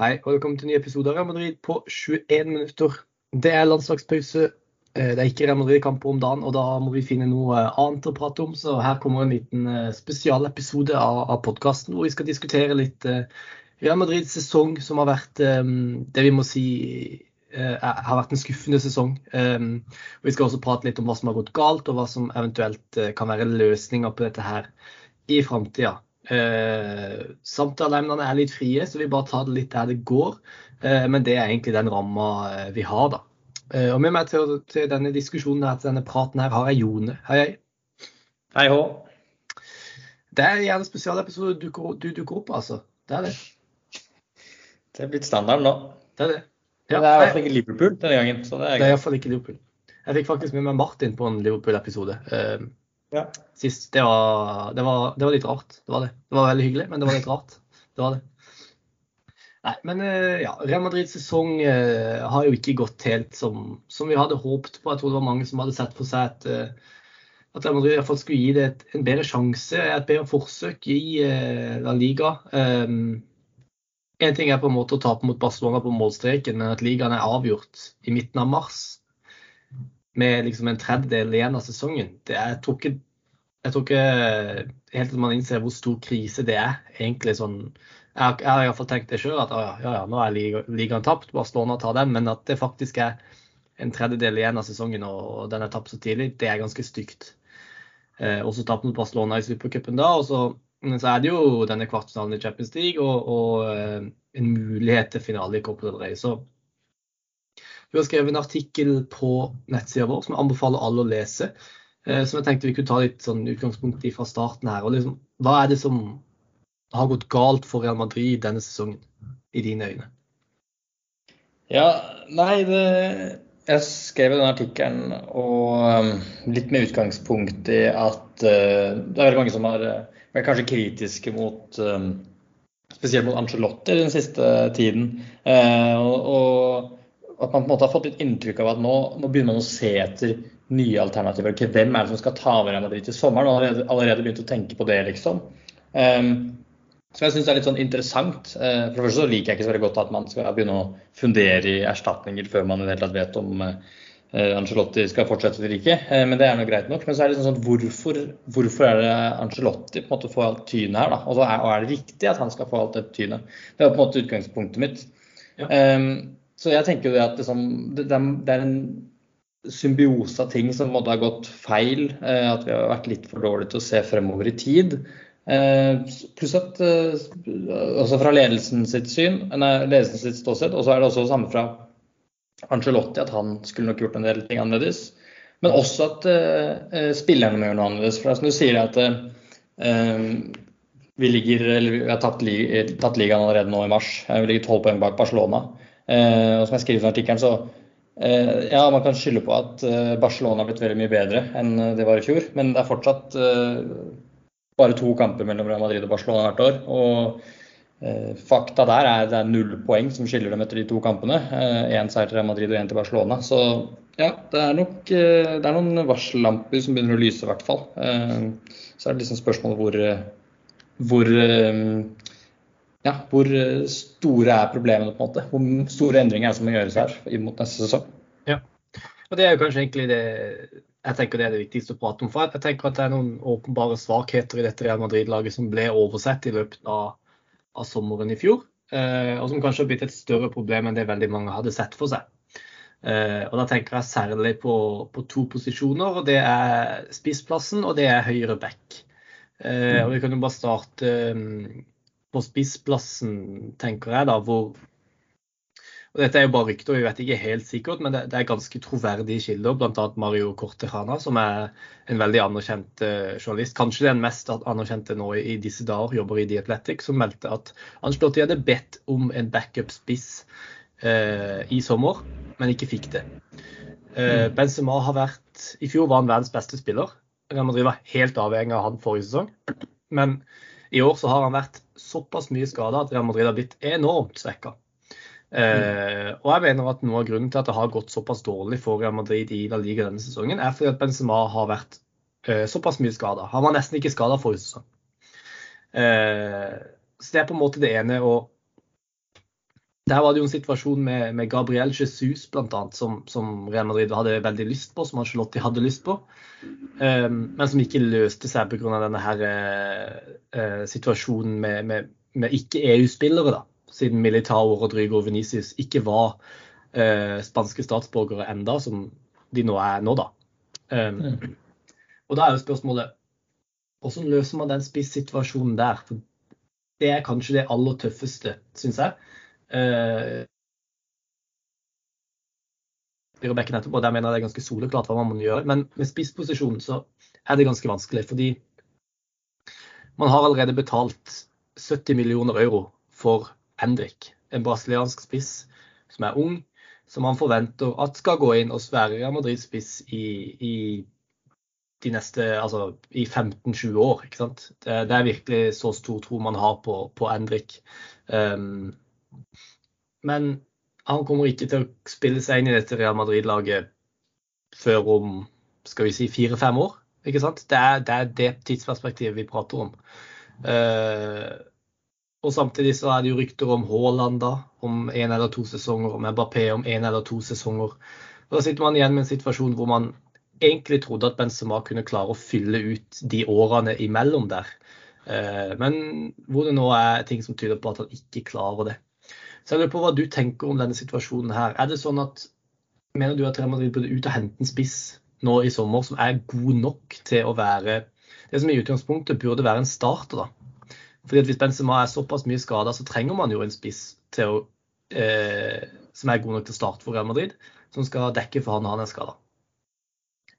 Hei og velkommen til en ny episode av Real Madrid på 21 minutter. Det er landslagspause. Eh, det er ikke Real Madrid-kamper om dagen, og da må vi finne noe annet å prate om. Så her kommer en liten eh, spesialepisode av, av podkasten hvor vi skal diskutere litt eh, Real Madrids sesong, som har vært det vi må si har vært en skuffende sesong. Vi skal også prate litt om hva som har gått galt, og hva som eventuelt kan være løsninger på dette her i framtida. Eh, Samtaleemnene er litt frie, så vi bare tar det litt der det går. Eh, men det er egentlig den ramma eh, vi har, da. Eh, og med meg til, til, denne diskusjonen her, til denne praten her, har jeg Jone. Hei, hei. Hei hå. Det er gjerne spesialepisoder du, du dukker opp, altså. Det er det. Det er blitt standard nå. Det er det. Ja, det er i hvert fall ikke Liverpool denne gangen. Så det er, det er iallfall ikke Liverpool. Jeg fikk faktisk med meg Martin på en Liverpool-episode. Eh, ja. Sist. Det var, det, var, det var, litt rart. Det var det. Det var veldig hyggelig, men det var litt rart. Det var det. Nei, men eh, ja, Real Madrids sesong eh, har jo ikke gått helt som, som, vi hadde håpet på. Jeg tror det var mange som hadde sett for seg at, eh, at Real Madrid i hvert fall skulle gi det et, en bedre sjanse, et bedre forsøk i La Liga. Um, en ting er på en måte å tape mot Barcelona på målstreken, men at ligaen er avgjort i midten av mars med liksom en tredjedel igjen av sesongen. Det er, jeg, tror ikke, jeg tror ikke helt til man innser hvor stor krise det er. egentlig sånn, Jeg, jeg har iallfall tenkt det sjøl, at ja, ja, nå er ligaen tapt, Barcelona tar den. Men at det faktisk er en tredjedel igjen av sesongen og den er tapt så tidlig, det er ganske stygt. Eh, også tapt mot Barcelona i supercupen da. og så, men så er det jo denne kvartfinalen i Champions League og, og eh, en mulighet til finale i Copa del Rey. Så du har skrevet en artikkel på nettsida vår som jeg anbefaler alle å lese. Eh, som jeg tenkte vi kunne ta litt sånn utgangspunkt i fra starten her. Og liksom, hva er det som har gått galt for Real Madrid denne sesongen, i dine øyne? Ja, nei, det, jeg skrev den artikkelen og um, litt med utgangspunkt i at uh, det er veldig mange som har uh, vært kanskje kritiske mot um, Spesielt mot Angelotti den siste tiden. Uh, og, og at man på en måte har fått litt inntrykk av at nå, nå begynner man å se etter nye alternativer. Okay, hvem er det som skal ta over Real Madrid til sommeren? Og allerede, allerede begynt å tenke på det, liksom. Um, som jeg syns er litt sånn interessant. Uh, for det første så liker jeg ikke så veldig godt at man skal begynne å fundere i erstatninger før man i det hele tatt vet om uh, Angelotti skal fortsette eller ikke. Uh, men det er nå greit nok. Men så er det liksom sånn hvorfor, hvorfor er det Angelotti på en måte får alt tynet her, da? Og, er, og er det riktig at han skal få alt det tynet? Det er på en måte utgangspunktet mitt. Ja. Um, så jeg tenker jo det at liksom, det, det, er en symbiose av ting som måtte ha gått feil. Eh, at vi har vært litt for dårlige til å se fremover i tid. Eh, pluss at eh, også fra ledelsen sitt syn, nei, ledelsen sitt ståsted, og så er det også samme fra Angelotti, at han skulle nok gjort en del ting annerledes. Men også at uh, spillerne må gjøre noe annerledes. For som du sier at uh, vi ligger, eller vi har tatt, li, tatt ligaen allerede nå i mars. Vi ligger tolv poeng bak Barcelona. Eh, og som jeg skriver i artikkelen, så eh, ja, man kan skylde på at eh, Barcelona har blitt veldig mye bedre enn det var i fjor. Men det er fortsatt bare to kamper mellom Real Madrid og Barcelona hvert år. og Fakta der er det er null poeng som skiller dem etter de to kampene. Én seier til Real Madrid og én til Barcelona. Så ja, det er nok det er noen varsellamper som begynner å lyse, i hvert fall. Så er det liksom spørsmålet hvor, hvor ja, hvor eh, store er problemene, på en måte? Hvor store endringer er det som må gjøres her inn mot neste sesong? Ja, og Det er jo kanskje egentlig det jeg tenker det er det viktigste å prate om. for Jeg tenker at det er noen åpenbare svakheter i dette Real Madrid-laget som ble oversett i løpet av, av sommeren i fjor. Eh, og som kanskje har blitt et større problem enn det veldig mange hadde sett for seg. Eh, og Da tenker jeg særlig på, på, to posisjoner. og Det er spissplassen og det er høyre back. Og Vi kan jo bare starte på spissplassen, tenker jeg da, hvor og Dette er jo bare rykter, vi vet ikke helt sikkert, men det, det er ganske troverdige kilder. Bl.a. Mario Cortejana, som er en veldig anerkjent uh, journalist. Kanskje den mest anerkjente nå i, disse dager, jobber i The Athletic, som meldte at Ancelotti hadde bedt om en backup-spiss uh, i sommer, men ikke fikk det. Uh, Benzema har vært I fjor var han verdens beste spiller. Real Madrid var helt avhengig av han forrige sesong. Men i år så har han vært såpass mye skada at Real Madrid har blitt enormt svekka. Uh, og jeg mener at noe av grunnen til at det har gått såpass dårlig for Real Madrid i La Liga denne sesongen, er fordi at Benzema har vært uh, såpass mye skada. Han var nesten ikke skada forrige sesong. Uh, så det er på en måte det ene. Og der var det jo en situasjon med, med Gabriel Jesus annet, som, som, Real Madrid hadde veldig lyst på, som Angelotti hadde lyst på, um, men som ikke løste seg pga. denne her, uh, situasjonen med, med, med ikke-EU-spillere. da, Siden Militao, Rodrigo og Venicius ikke var uh, spanske statsborgere enda, som de nå er nå, da. Um. Og da er jo spørsmålet hvordan løser man den spissituasjonen der? For det er kanskje det aller tøffeste, syns jeg. Uh, nettopp, og Der mener jeg det er ganske soleklart hva man må gjøre. Men med spissposisjonen så er det ganske vanskelig. Fordi man har allerede betalt 70 millioner euro for Hendrik, en brasiliansk spiss som er ung, som man forventer at skal gå inn og være Real Madrid-spiss i, i, de neste, altså i 15-20 år. ikke sant? Det, det, er virkelig så stor tro man har på, på Hendrik. Um, men han kommer ikke til å spille seg inn i dette Real Madrid-laget før om skal vi si fire-fem år. ikke sant? Det er, det er, det tidsperspektivet vi prater om. Uh, og samtidig så er det jo rykter om Haaland da, om en eller to sesonger, om Mbappé om en eller to sesonger. Og Da sitter man igjen med en situasjon hvor man egentlig trodde at Benzema kunne klare å fylle ut de årene imellom der. Uh, men hvor det nå er ting som tyder på at han ikke klarer det. Så jeg lurer på hva du tenker om denne situasjonen her. Er det sånn at Mener du at Real Madrid burde ut og hente en spiss nå i sommer som er god nok til å være det som i utgangspunktet burde være en starter, da? Fordi at Hvis Benzema er såpass mye skada, så trenger man jo en spiss til å, eh, som er god nok til å starte for Real Madrid, som skal dekke for han når han er skada.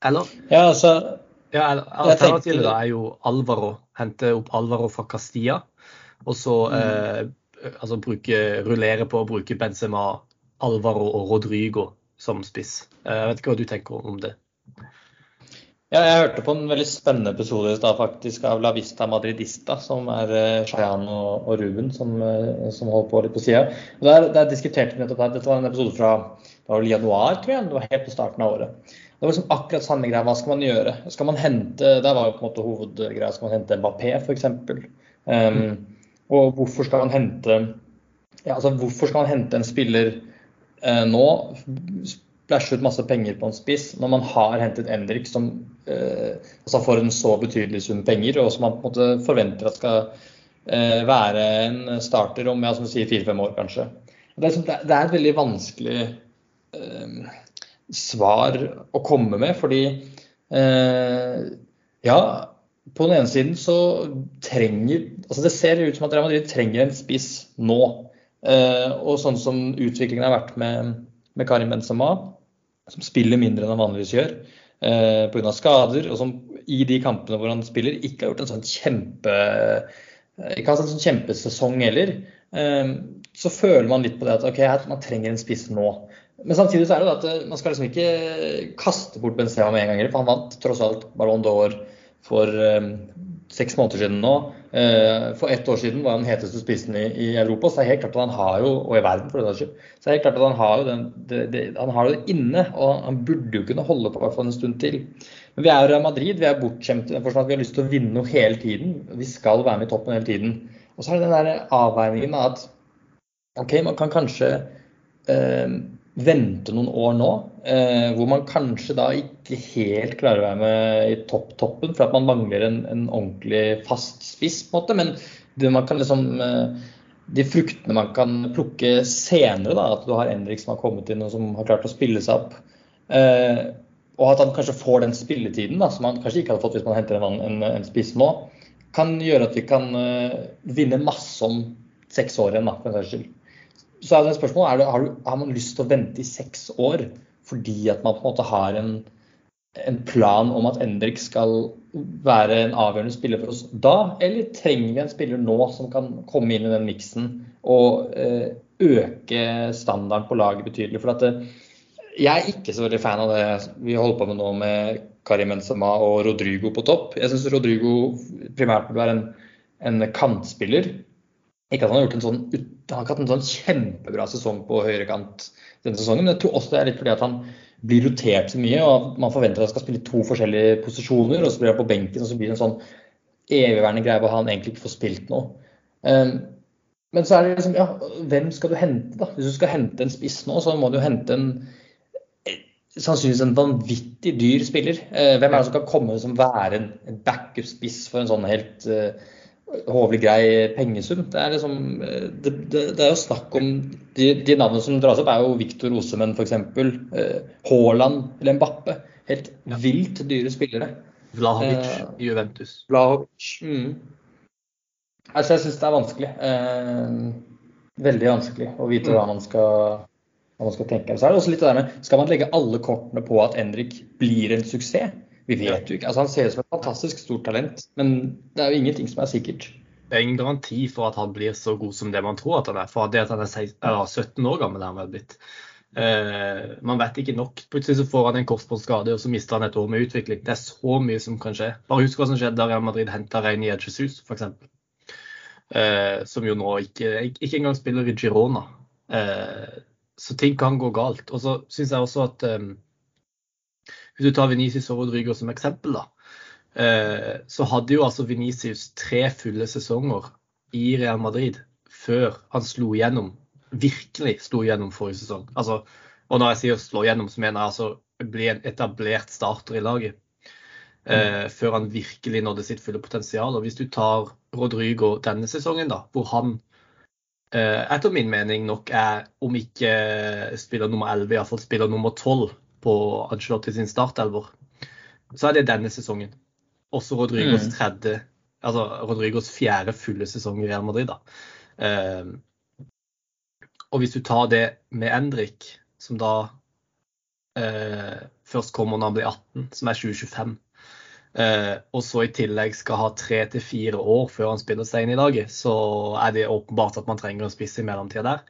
Eller? Ja, altså, ja, Alternativet er jo Alvaro. Hente opp Alvaro fra Castilla. Og så mm. eh, altså bruke, rullere på å bruke Benzema, Alvaro og Rodrigo som spiss. Eh, jeg vet ikke hva du tenker om det? Ja, jeg hørte på en veldig spennende episode da, faktisk av La Vista Madridista, som er uh, Shayan og, og, Ruben som, uh, som, holder på litt på sida. Der, der diskuterte vi nettopp det. Dette var en episode fra det var januar, tror jeg. Det var helt på starten av året. Det var liksom akkurat samme greia. Hva skal man gjøre? Skal man hente Der var jo på en måte hovedgreia. Skal man hente Mbappé, f.eks.? Um, og hvorfor skal han hente ja, altså hvorfor skal han hente en spiller eh, nå, splæsje ut masse penger på en spiss, når man har hentet Endrik som eh, altså får en så betydelig sum penger, og som man på en måte forventer at skal eh, være en starter om ja, som sier, fire-fem år, kanskje. Det er, det er, et veldig vanskelig eh, svar å komme med, fordi eh, ja, på den ene siden så trenger altså Det ser ut som at Real Madrid trenger en spiss nå. Eh, og sånn som utviklingen har vært med, med Karim Benzema, som spiller mindre enn han vanligvis gjør eh, pga. skader, og som i de kampene hvor han spiller, ikke har gjort en sånn kjempe ikke har hatt en sånn kjempesesong heller, eh, så føler man litt på det at ok, man trenger en spiss nå. Men samtidig så er det at man skal liksom ikke kaste bort Benzema med en gang, for han vant tross alt Ballon d'Or for um, seks måneder siden nå. Uh, for ett år siden var han heteste spissen i, i, Europa, så det er helt klart at han har jo, og i verden for den skyld, så det er helt klart at han har jo den, det, det, han har det inne. Og han burde jo kunne holde på hvert fall en stund til. Men vi er jo Real Madrid, vi er bortskjemte at vi har lyst til å vinne noe hele tiden. Vi skal være med i toppen hele tiden. Og så er det den der avveiningen av at OK, man kan kanskje uh, vente noen år nå, eh, hvor man kanskje da ikke helt klarer å være med i topp-toppen for at man mangler en, en, ordentlig fast spiss, på en måte. Men det man kan liksom eh, de fruktene man kan plukke senere, da, at du har Endrik som har kommet inn og som har klart å spille seg opp, eh, og at han kanskje får den spilletiden da, som han kanskje ikke hadde fått hvis man henter en, en, en spiss nå, kan gjøre at vi kan uh, vinne masse om seks år igjen, for en saks skyld så er det spørsmålet er det, har, du, har, man lyst til å vente i seks år fordi at man på en måte har en, en plan om at Endrik skal være en avgjørende spiller for oss da, eller trenger vi en spiller nå som kan komme inn i den miksen og eh, øke standarden på laget betydelig? For at det, eh, jeg er ikke så veldig fan av det vi holder på med nå med Karim Benzema og Rodrigo på topp. Jeg syns Rodrigo primært burde være en, en kantspiller ikke at han har gjort en sånn, han har hatt en sånn kjempebra sesong på høyrekant denne sesongen, men jeg tror også det er litt fordi at han blir rotert så mye. og Man forventer at han skal spille to forskjellige posisjoner, og så blir han på benken, og så blir det en sånn evigværende greie hvor han egentlig ikke får spilt noe. Um, men så er det liksom, ja, hvem skal du hente, da? Hvis du skal hente en spiss nå, så må du hente en sannsynligvis en vanvittig dyr spiller. Eh, hvem er det som kan komme som være en backup-spiss for en sånn helt uh, hovelig grei pengesum? Det er, liksom, eh, det, det, det er jo snakk om De, de navnene som dras opp, er jo Viktor Osemen f.eks. Uh, Haaland eller Mbappe. Helt vilt dyre spillere. Vlahovic eh, i Juventus. Vlahovic. Mm. Altså, jeg syns det er vanskelig. Eh, veldig vanskelig å vite mm. hva man skal hva man skal tenke. Så er det også litt det der med, Skal man legge alle kortene på at Endrik blir en suksess? Vi vet jo ikke. altså Han ser ut som et fantastisk stort talent, men det er jo ingenting som er sikkert. Det er ingen garanti for at han blir så god som det man tror at han er. For det at han er 17 år gammel, er han vel blitt. Uh, man vet ikke nok. Plutselig så får han en korsbåndskade, og så mister han et år med utvikling. Det er så mye som kan skje. Bare husk hva som skjedde da Real Madrid henta Reini Jesus, f.eks. Uh, som jo nå ikke, ikke engang spiller i Girona. Uh, så ting kan gå galt. Og så syns jeg også at um, hvis du tar Venicius og Rodrigo som eksempel, da, uh, så hadde jo altså Venicius tre fulle sesonger i Real Madrid før han slo igjennom. Virkelig slo igjennom forrige sesong. Altså, og når jeg sier slå igjennom, så mener jeg altså bli en etablert starter i laget. Uh, før han virkelig nådde sitt fulle potensial. Og hvis du tar Rodrigo denne sesongen, da, hvor han Eh, etter min mening nok er, om ikke spiller nummer 11, iallfall spiller nummer 12 på Angelotti sin startelver, så er det denne sesongen. Også Rodrigos mm. tredje, altså Rodrigos fjerde fulle sesong i Real Madrid. da. Eh, og hvis du tar det med Endrik, som da eh, først kommer når han blir 18, som er 2025, Eh, og så i tillegg skal ha tre til fire år før han spiller seg inn i laget, så er det åpenbart at man trenger en spiss i mellomtida der.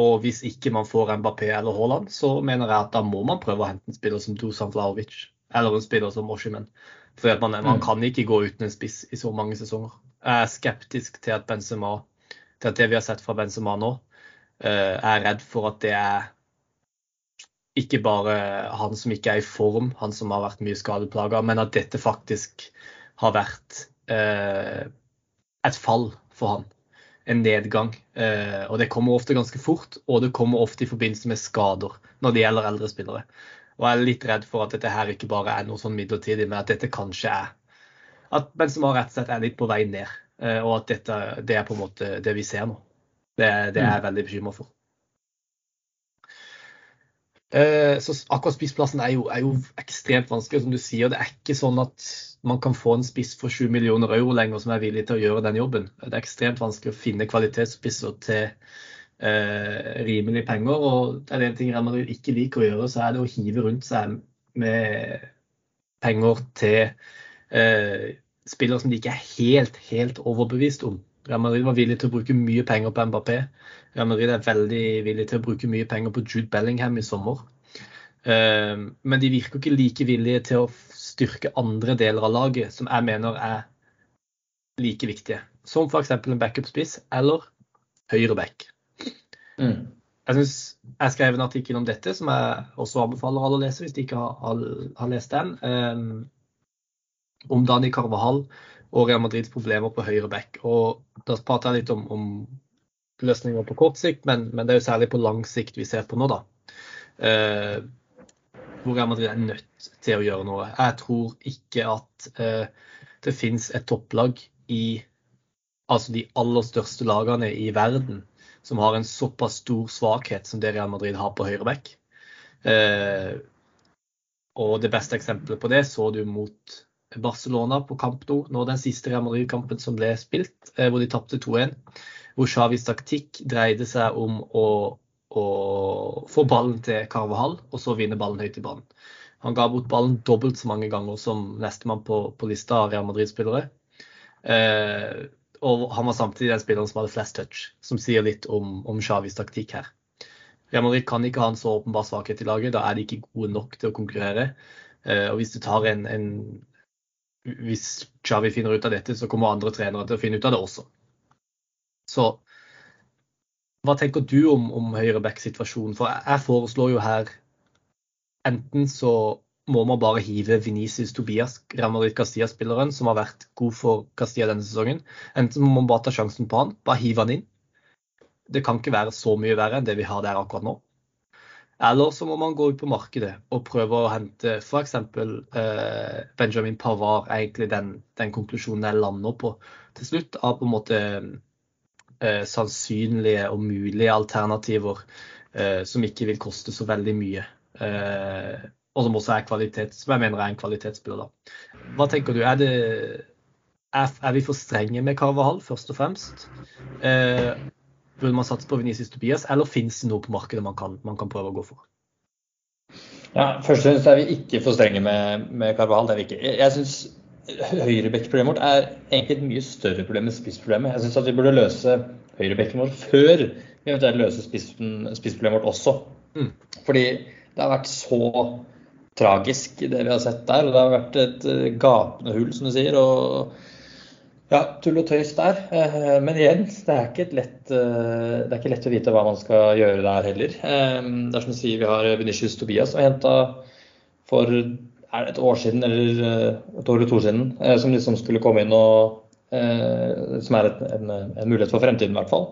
Og hvis ikke man får Mbappé eller Haaland, så mener jeg at da må man prøve å hente en spiller som Dusan Vlaovic eller en spiller som Oshimen. For man, man, mm. kan ikke gå uten en spiss i så mange sesonger. Jeg er skeptisk til at Benzema, til at det vi har sett fra Benzema nå, eh, er redd for at det er ikke bare han som ikke er i form, han som har vært mye skadeplaga, men at dette faktisk har vært eh, et fall for han. En nedgang. Eh, og det kommer ofte ganske fort, og det kommer ofte i forbindelse med skader når det gjelder eldre spillere. Og jeg er litt redd for at dette her ikke bare er noe sånn midlertidig, men at dette kanskje er At Benzema rett og slett er litt på vei ned. Eh, og at dette, det er på en måte det vi ser nå. Det, det er jeg mm. veldig bekymra for. Eh, så akkurat spissplassen er jo, er jo, ekstremt vanskelig, som du sier. Det er ikke sånn at man kan få en spiss for 7 millioner euro lenger som er villig til å gjøre den jobben. Det er ekstremt vanskelig å finne kvalitetsspisser til eh, rimelige penger. Og det er en ting Real ikke liker å gjøre, så er det å hive rundt seg med penger til eh, spillere som de ikke er helt, helt overbevist om. Real Madrid var villig til å bruke mye penger på Mbappé. Real Madrid er veldig villig til å bruke mye penger på Jude Bellingham i sommer. Ehm, men de virker ikke like villige til å styrke andre deler av laget, som jeg mener er like viktige. Som f.eks. en backup-spiss eller høyre back. Mm. Jeg, synes, jeg skrev en artikkel om dette, som jeg også anbefaler alle å lese hvis de ikke har, har, har lest den. Um, om Dani Carvahall og Real Madrids problemer på høyre back. Og da prater jeg litt om, om løsninger på kort sikt, men, men, det er jo særlig på lang sikt vi ser på nå, da. Eh, hvor Real Madrid er nødt til å gjøre noe. Jeg tror ikke at eh, det finnes et topplag i altså de aller største lagene i verden som har en såpass stor svakhet som det Real Madrid har på høyre back. Eh, og det beste eksempelet på det så du mot Barcelona på kamp nå, nå den siste Real Madrid-kampen som ble spilt, eh, hvor de tapte 2-1. Hvor Xavis taktikk dreide seg om å, å, få ballen til Carvahall, og så vinne ballen høyt i banen. Han ga bort ballen dobbelt så mange ganger som nestemann på, på lista av Real Madrid-spillere. Eh, og han var samtidig den spilleren som hadde flest touch, som sier litt om, om Xavis taktikk her. Real Madrid kan ikke ha en så åpenbar svakhet i laget. Da er de ikke gode nok til å konkurrere. Eh, og hvis du tar en, en hvis Xavi finner ut av dette, så kommer andre trenere til å finne ut av det også. Så hva tenker du om, om høyreback-situasjonen? For jeg foreslår jo her enten så må man bare hive Venicius Tobias, Real Madrid Castilla-spilleren, som har vært god for Castilla denne sesongen. Enten må man bare ta sjansen på han, bare hive han inn. Det kan ikke være så mye verre enn det vi har der akkurat nå. Eller så må man gå ut på markedet og prøve å hente f.eks. Eh, Benjamin Pavard, egentlig den, den, konklusjonen jeg lander på til slutt, av på en måte eh, sannsynlige og mulige alternativer eh, som ikke vil koste så veldig mye. Eh, og som også er kvalitet, som jeg mener er en kvalitetsspiller. Hva tenker du? Er, det, er, er vi for strenge med Carvahall, først og fremst? Eh, burde man satse på Venices Tobias, eller finnes det noe på markedet man kan, man kan prøve å gå for? Ja, Først og fremst er vi ikke for strenge med, med Carvahal. Det er vi ikke. Jeg, jeg syns høyrebekkproblemet vårt er egentlig et mye større problem enn spissproblemet. Jeg syns at vi burde løse høyrebekken vår før vi eventuelt løser spissproblemet vårt også. Mm. Fordi det har vært så tragisk, det vi har sett der. og Det har vært et eh, gapende hull, som du sier. og ja, tull og tøys der. Eh, men igjen, det er, ikke lett, eh, det er ikke lett å vite hva man skal gjøre der heller. Det er som du sier, vi har Venitius Tobias og henta for et år siden, eller et år eller to siden, som liksom skulle komme inn og Som er en, en, mulighet for fremtiden, i hvert fall.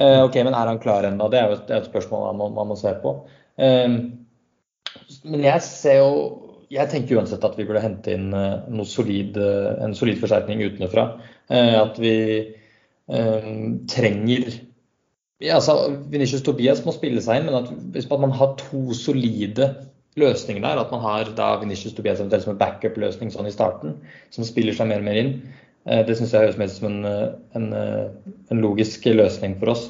Ok, Men er han klar ennå? Det er jo et, et spørsmål man må, man må se på. Men jeg ser jo jeg tenker uansett at vi burde hente inn eh, solid, eh, en solid forsterkning utenfra. Eh, at vi um, trenger ja, altså, Venitius Tobias må spille seg inn, men at hvis man har to solide løsninger der, at man har da Venitius Tobias eventuelt som en backup-løsning sånn i starten, som spiller seg mer og mer inn, det syns jeg høres mer ut som en, en, en logisk løsning for oss.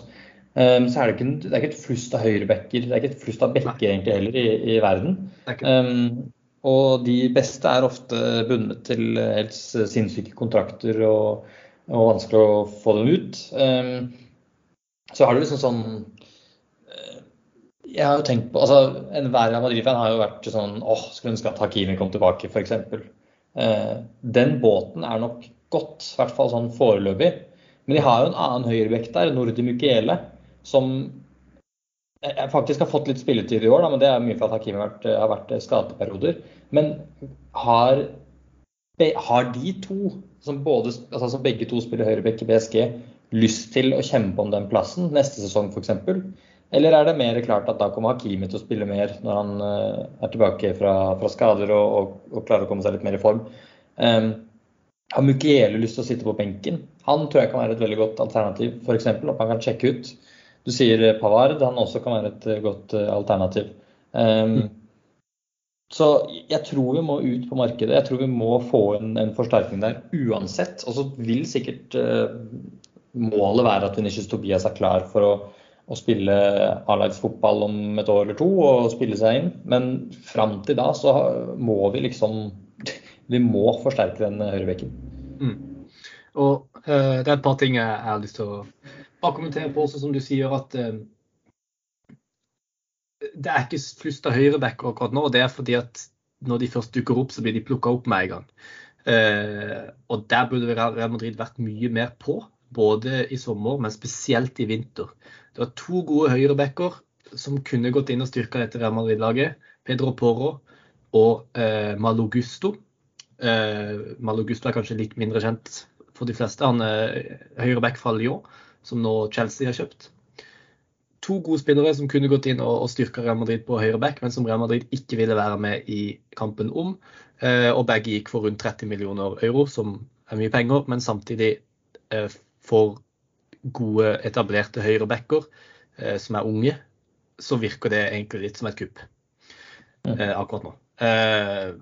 Så er det, ikke, det er ikke et flust av høyrebacker, det er ikke et flust av bekker egentlig heller i, i verden. Um, og de beste er ofte bundet til helt sinnssyke kontrakter og, og vanskelig å få dem ut. Um, så har du liksom sånn eh, Jeg har jo tenkt på altså Enhver Real Madrid-fan har jo vært sånn åh, skulle ønske at Hakimi kom tilbake, f.eks. Uh, den båten er nok godt, i hvert fall sånn foreløpig. Men de har jo en annen høyrebekk der, Nordi Mukiele som jeg faktisk har fått litt spilletid i år, da, men det er mye for at Hakim har vært, har vært skadeperioder. Men har, har, de to, som, både, altså som begge to spiller høyrebekk i BSG, lyst til å kjempe om den plassen neste sesong f.eks.? Eller er det mer klart at da kommer Hakimi til å spille mer når han uh, er tilbake fra, fra skader og, og, og, klarer å komme seg litt mer i form? Um, har Mukiele lyst til å sitte på benken? Han tror jeg kan være et veldig godt alternativ, f.eks. At man kan sjekke ut. Du sier Pavard, han også kan være et eh, godt eh, alternativ. Um, så jeg tror vi må ut på markedet. Jeg tror vi må få en, en forsterkning der uansett. Og så vil sikkert uh, målet være at Venicius Tobias er klar for å, å spille A-lagsfotball om et år eller to og spille seg inn. Men fram til da så må vi liksom Vi må forsterke den høyrebekken. Mm. Og uh, det er et par ting jeg har lyst til å bare kommentere på også, som du sier, at uh, det er ikke flust av høyrebacker akkurat nå. og Det er fordi at når de først dukker opp, så blir de plukka opp med en gang. Uh, og der burde Real Madrid vært mye mer på, både i sommer, men spesielt i vinter. Det var to gode høyrebacker som kunne gått inn og styrka dette Real Madrid-laget. Pedro Porro og uh, Malogusto. Uh, Malo er kanskje litt mindre kjent for de fleste. Han er høyreback fra Lyon som nå Chelsea har kjøpt. To gode spillere som kunne gått inn og, og styrka Real Madrid på høyre back, men som Real Madrid ikke ville være med i kampen om. Eh, og begge gikk for rundt 30 millioner euro, som er mye penger, men samtidig eh, for gode, etablerte høyrebacker eh, som er unge, så virker det egentlig litt som et kupp eh, akkurat nå. Eh,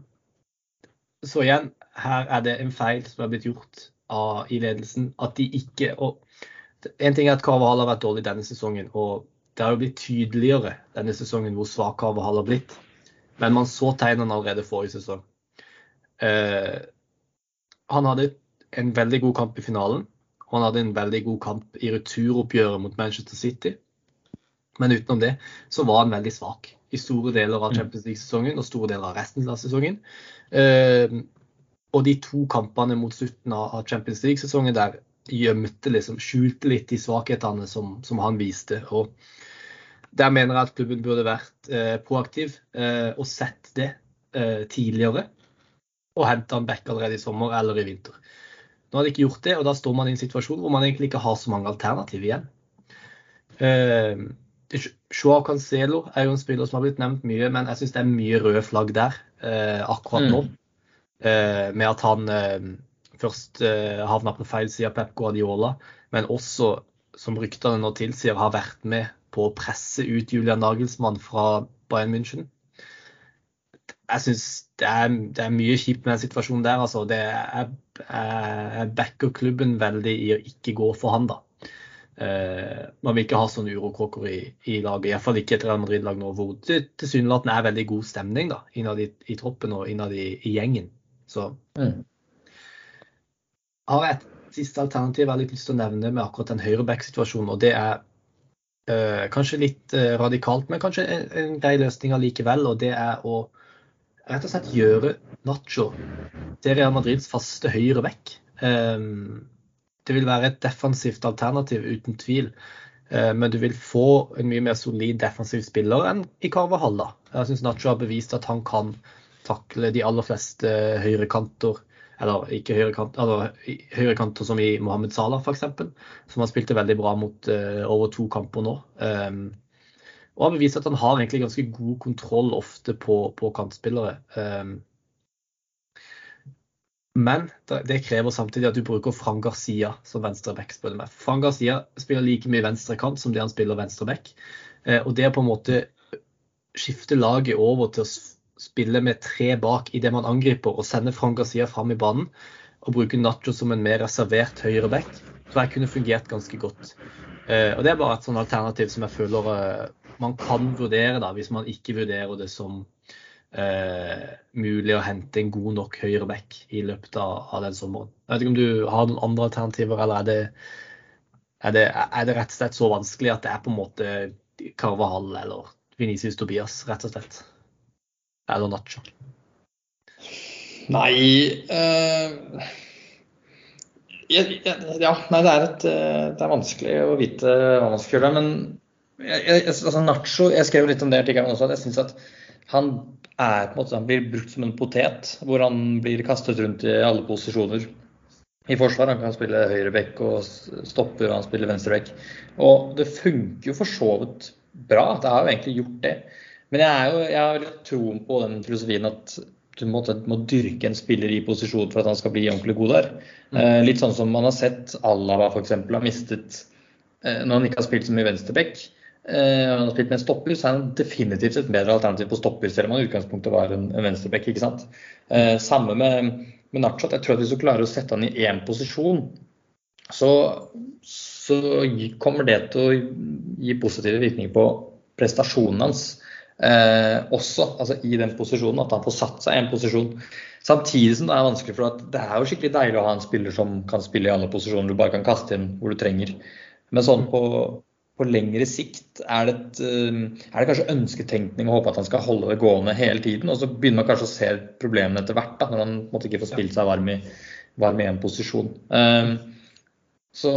så igjen, her er det en feil som er blitt gjort av, i ledelsen. At de ikke og en ting er at Carvahall har vært dårlig denne sesongen, og det har jo blitt tydeligere denne sesongen hvor svak Carvahall har blitt. Men man så tegnene allerede forrige sesong. Eh, han hadde en veldig god kamp i finalen. Og han hadde en veldig god kamp i returoppgjøret mot Manchester City. Men utenom det så var han veldig svak i store deler av mm. Champions League-sesongen og store deler av resten av sesongen. Eh, og de to kampene mot slutten av Champions League-sesongen der gjemte, liksom, skjulte litt de svakhetene som, som, han viste. og Der mener jeg at klubben burde vært eh, proaktiv eh, og sett det. eh, tidligere og hente han back allerede i sommer eller i vinter. Nå har de ikke gjort det, og da står man i en situasjon hvor man egentlig ikke har så mange alternativer igjen. Eh, Joao Cancelo er jo en spiller som har blitt nevnt mye, men jeg syns det er mye røde flagg der eh, akkurat nå. Mm. Eh, med at han eh, først eh, havna på feil side av Pep Guardiola, men også, som ryktene nå tilsier, har vært med på å presse ut Julian Nagelsmann fra Bayern München. Jeg syns det, det, er mye kjipt med den situasjonen der. altså. Det er, jeg backer klubben veldig i å ikke gå for han, da. Uh, man vil ikke ha sånne urokråker i, i laget, iallfall ikke et Real Madrid-lag nå hvor det tilsynelatende er veldig god stemning da, innad i, i troppen og innad i, i gjengen. Så mm. Har jeg et siste alternativ jeg har litt lyst til å nevne med akkurat den høyreback-situasjonen, og det er øh, kanskje litt øh, radikalt, men kanskje en, en grei løsning allikevel, og det er å rett og slett gjøre Nacho til Madrids faste høyreback. Um, det vil være et defensivt alternativ, uten tvil. Eh, men du vil få en mye mer solid defensiv spiller enn i Carvahall. Jeg syns Nacho har bevist at han kan takle de aller fleste høyrekanter. Eller ikke høyrekant, altså, høyrekanter som i Mohammed Salah f.eks., som har spilt det veldig bra mot uh, over to kamper nå. Um, og har bevist at han har egentlig ganske god kontroll ofte på, på kantspillere. Um, men det krever samtidig at du bruker Fran Garcia som venstreback, spør meg. Fran Garcia spiller like mye venstrekant som det han spiller venstreback. Eh, og det er på en måte skifte laget over til å spille med tre bak i det man angriper, og sende Frank Garcia fram i banen, og bruke Nacho som en mer reservert høyreback, tror jeg kunne fungert ganske godt. Eh, og det er bare et sånn alternativ som jeg føler eh, man kan vurdere, da, hvis man ikke vurderer det som uh, mulig å hente en god nok høyreback i løpet av, den sommeren. Jeg vet ikke om du har noen andre alternativer, eller er det, er det, er det rett og slett så vanskelig at det er på en måte Carvahall eller Venicius Tobias, rett og slett? Eller Nacho? Nei uh, ja, nei, det er, et, eh, det er vanskelig å vite hva man skal gjøre. Men jeg, altså Nacho Jeg skrev litt om det i også. at Jeg syns at han er på en måte, han blir brukt som en potet, hvor han blir kastet rundt i alle posisjoner i forsvar. Han kan spille høyreback og stopper, og han spiller venstreback. Og det funker jo for så vidt bra. Det har jo egentlig gjort det. Men jeg, er jo, jeg har troen på den filosofien at du må, må, dyrke en spiller i posisjon for at han skal bli ordentlig god der. Mm. Eh, litt sånn som man har sett Alava f.eks. har mistet eh, når han ikke har spilt så mye venstreback Eh, han har spilt med en stopper, så er han definitivt et bedre alternativ på stopper, selv om han i utgangspunktet var en, en venstreback. ikke sant? Eh, samme med, med Nachat. Jeg tror at hvis du klarer å sette han i én posisjon, så, så, kommer det til å gi positive virkninger på prestasjonen hans. Eh, også altså i den posisjonen, at han får satt seg i en posisjon. Samtidig som det er vanskelig, for det er jo skikkelig deilig å ha en spiller som kan spille i alle posisjoner du bare kan kaste inn hvor du trenger. Men sånn på på lengre sikt er det, et, um, er det, kanskje ønsketenkning å håpe at han skal holde det gående hele tiden. Og så begynner man kanskje å se problemene etter hvert, da, når han måtte ikke få spilt seg varm i, varm i en posisjon. Eh, så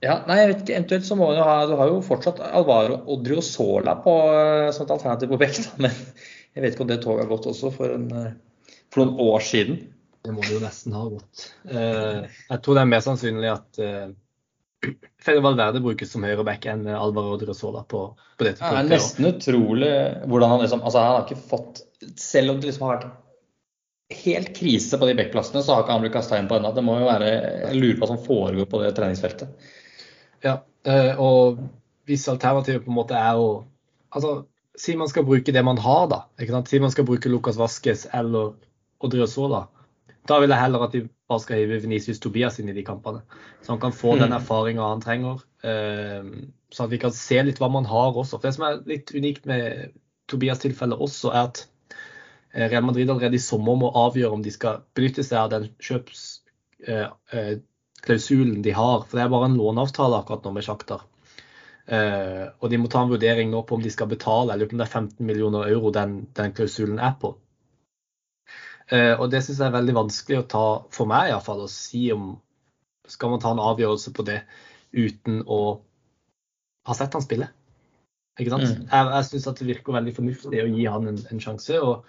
ja, nei, jeg vet ikke. Eventuelt så må du ha Du har jo fortsatt Alvaro Odriozola på, uh, som et alternativ på bekk, men jeg vet ikke om det toget har gått også for, en, uh, for noen år siden. Det må det jo nesten ha gått. Uh, jeg tror det er mer sannsynlig at Fede Valverde brukes som høyreback enn Alvaro Odriozola på, på dette punktet. Det er nesten utrolig hvordan han liksom Altså, han har ikke fått Selv om det liksom har vært helt krise på de backplassene, så har ikke han blitt kasta inn på ennå. Det må jo være Jeg lurer på hva som foregår på det treningsfeltet. Ja, eh, og hvis alternativet på en måte er å Altså, si man skal bruke det man har, da. ikke sant? Si man skal bruke Lucas Vasques eller Odriozola. Da vil jeg heller at de bare skal hive Venicius Tobias inn i de kampene. Så han kan få mm. den erfaringa han trenger. Eh, så at vi kan se litt hva man har også. For Det som er litt unikt med Tobias' tilfelle også, er at eh, Real Madrid allerede i sommer må avgjøre om de skal benytte seg av den kjøpsklausulen eh, de har. For det er bare en låneavtale akkurat nå med Sjaktar. og de må ta en vurdering nå på om de skal betale, eller om det er 15 millioner euro den, den klausulen er på. Eh, og det syns jeg er veldig vanskelig å ta, for meg iallfall, å si om Skal man ta en avgjørelse på det uten å ha sett han spille? Ikke sant? Mm. Jeg, jeg syns det virker veldig fornuftig å gi han en, en sjanse. og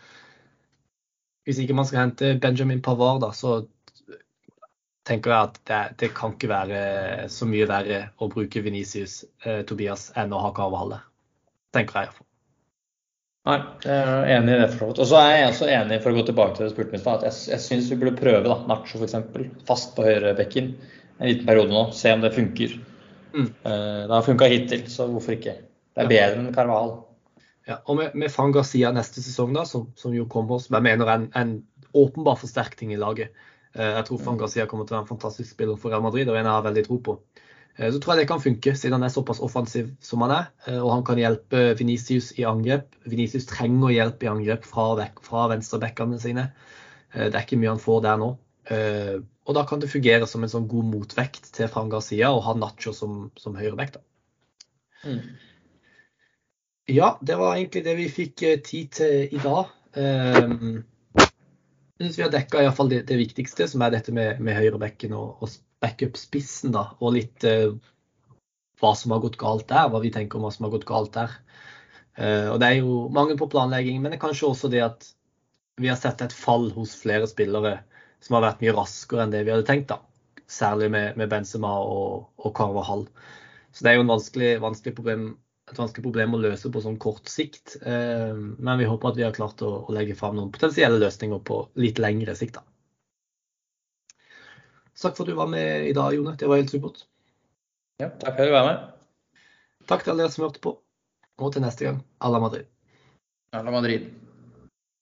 hvis ikke man skal hente Benjamin Pavard, da, så tenker jeg at det, det, kan ikke være så mye verre å bruke Venicius eh, Tobias enn å ha Carvahall der. Tenker jeg iallfall. Nei, jeg er enig i det. for Og så er jeg også enig for å gå tilbake til det spurte mitt, at jeg, jeg syns vi burde prøve da, Nacho f.eks. fast på høyrebekken en liten periode nå. Se om det funker. Mm. Uh, det har funka hittil, så hvorfor ikke? Det er bedre enn Carvahall. Ja, og med, med Fangasia neste sesong, da, som, som jo kommer, som jeg mener er en, en åpenbar forsterkning i laget. Uh, jeg tror Frank Garcia kommer til å være en fantastisk spiller for Real Madrid, og en jeg har veldig tro på. Eh, så tror jeg det kan funke, siden han er såpass offensiv som han er. Eh, og han kan hjelpe Venicius i angrep. Venicius trenger hjelp i angrep fra, fra venstrebackene sine. Eh, det er ikke mye han får der nå. Og da kan det fungere som en sånn god motvekt til Fran Garcia og ha Nacho som, som høyreback. Mm. Ja, det var egentlig det vi fikk tid til i dag. Jeg syns vi har dekka det, det viktigste, som er dette med, med høyrebekken og, og backup-spissen, da, og litt eh, hva som har gått galt der, hva vi tenker om hva som har gått galt der. Eh, og Det er jo mangel på planlegging, men det er kanskje også det at vi har sett et fall hos flere spillere som har vært mye raskere enn det vi hadde tenkt. da. Særlig med, med Benzema og, og Carvahall. Så det er jo vanskelig, vanskelig problem, et vanskelig problem å løse på sånn kort sikt. Uh, men vi håper at vi har klart å, å legge fram noen potensielle løsninger på litt lengre sikt. da. Takk for at du var med i dag, Jone. Det var helt supert. Ja, takk for at du var med. Takk til alle dere som hørte på. Og til neste gang, à la Madrid. À la Madrid.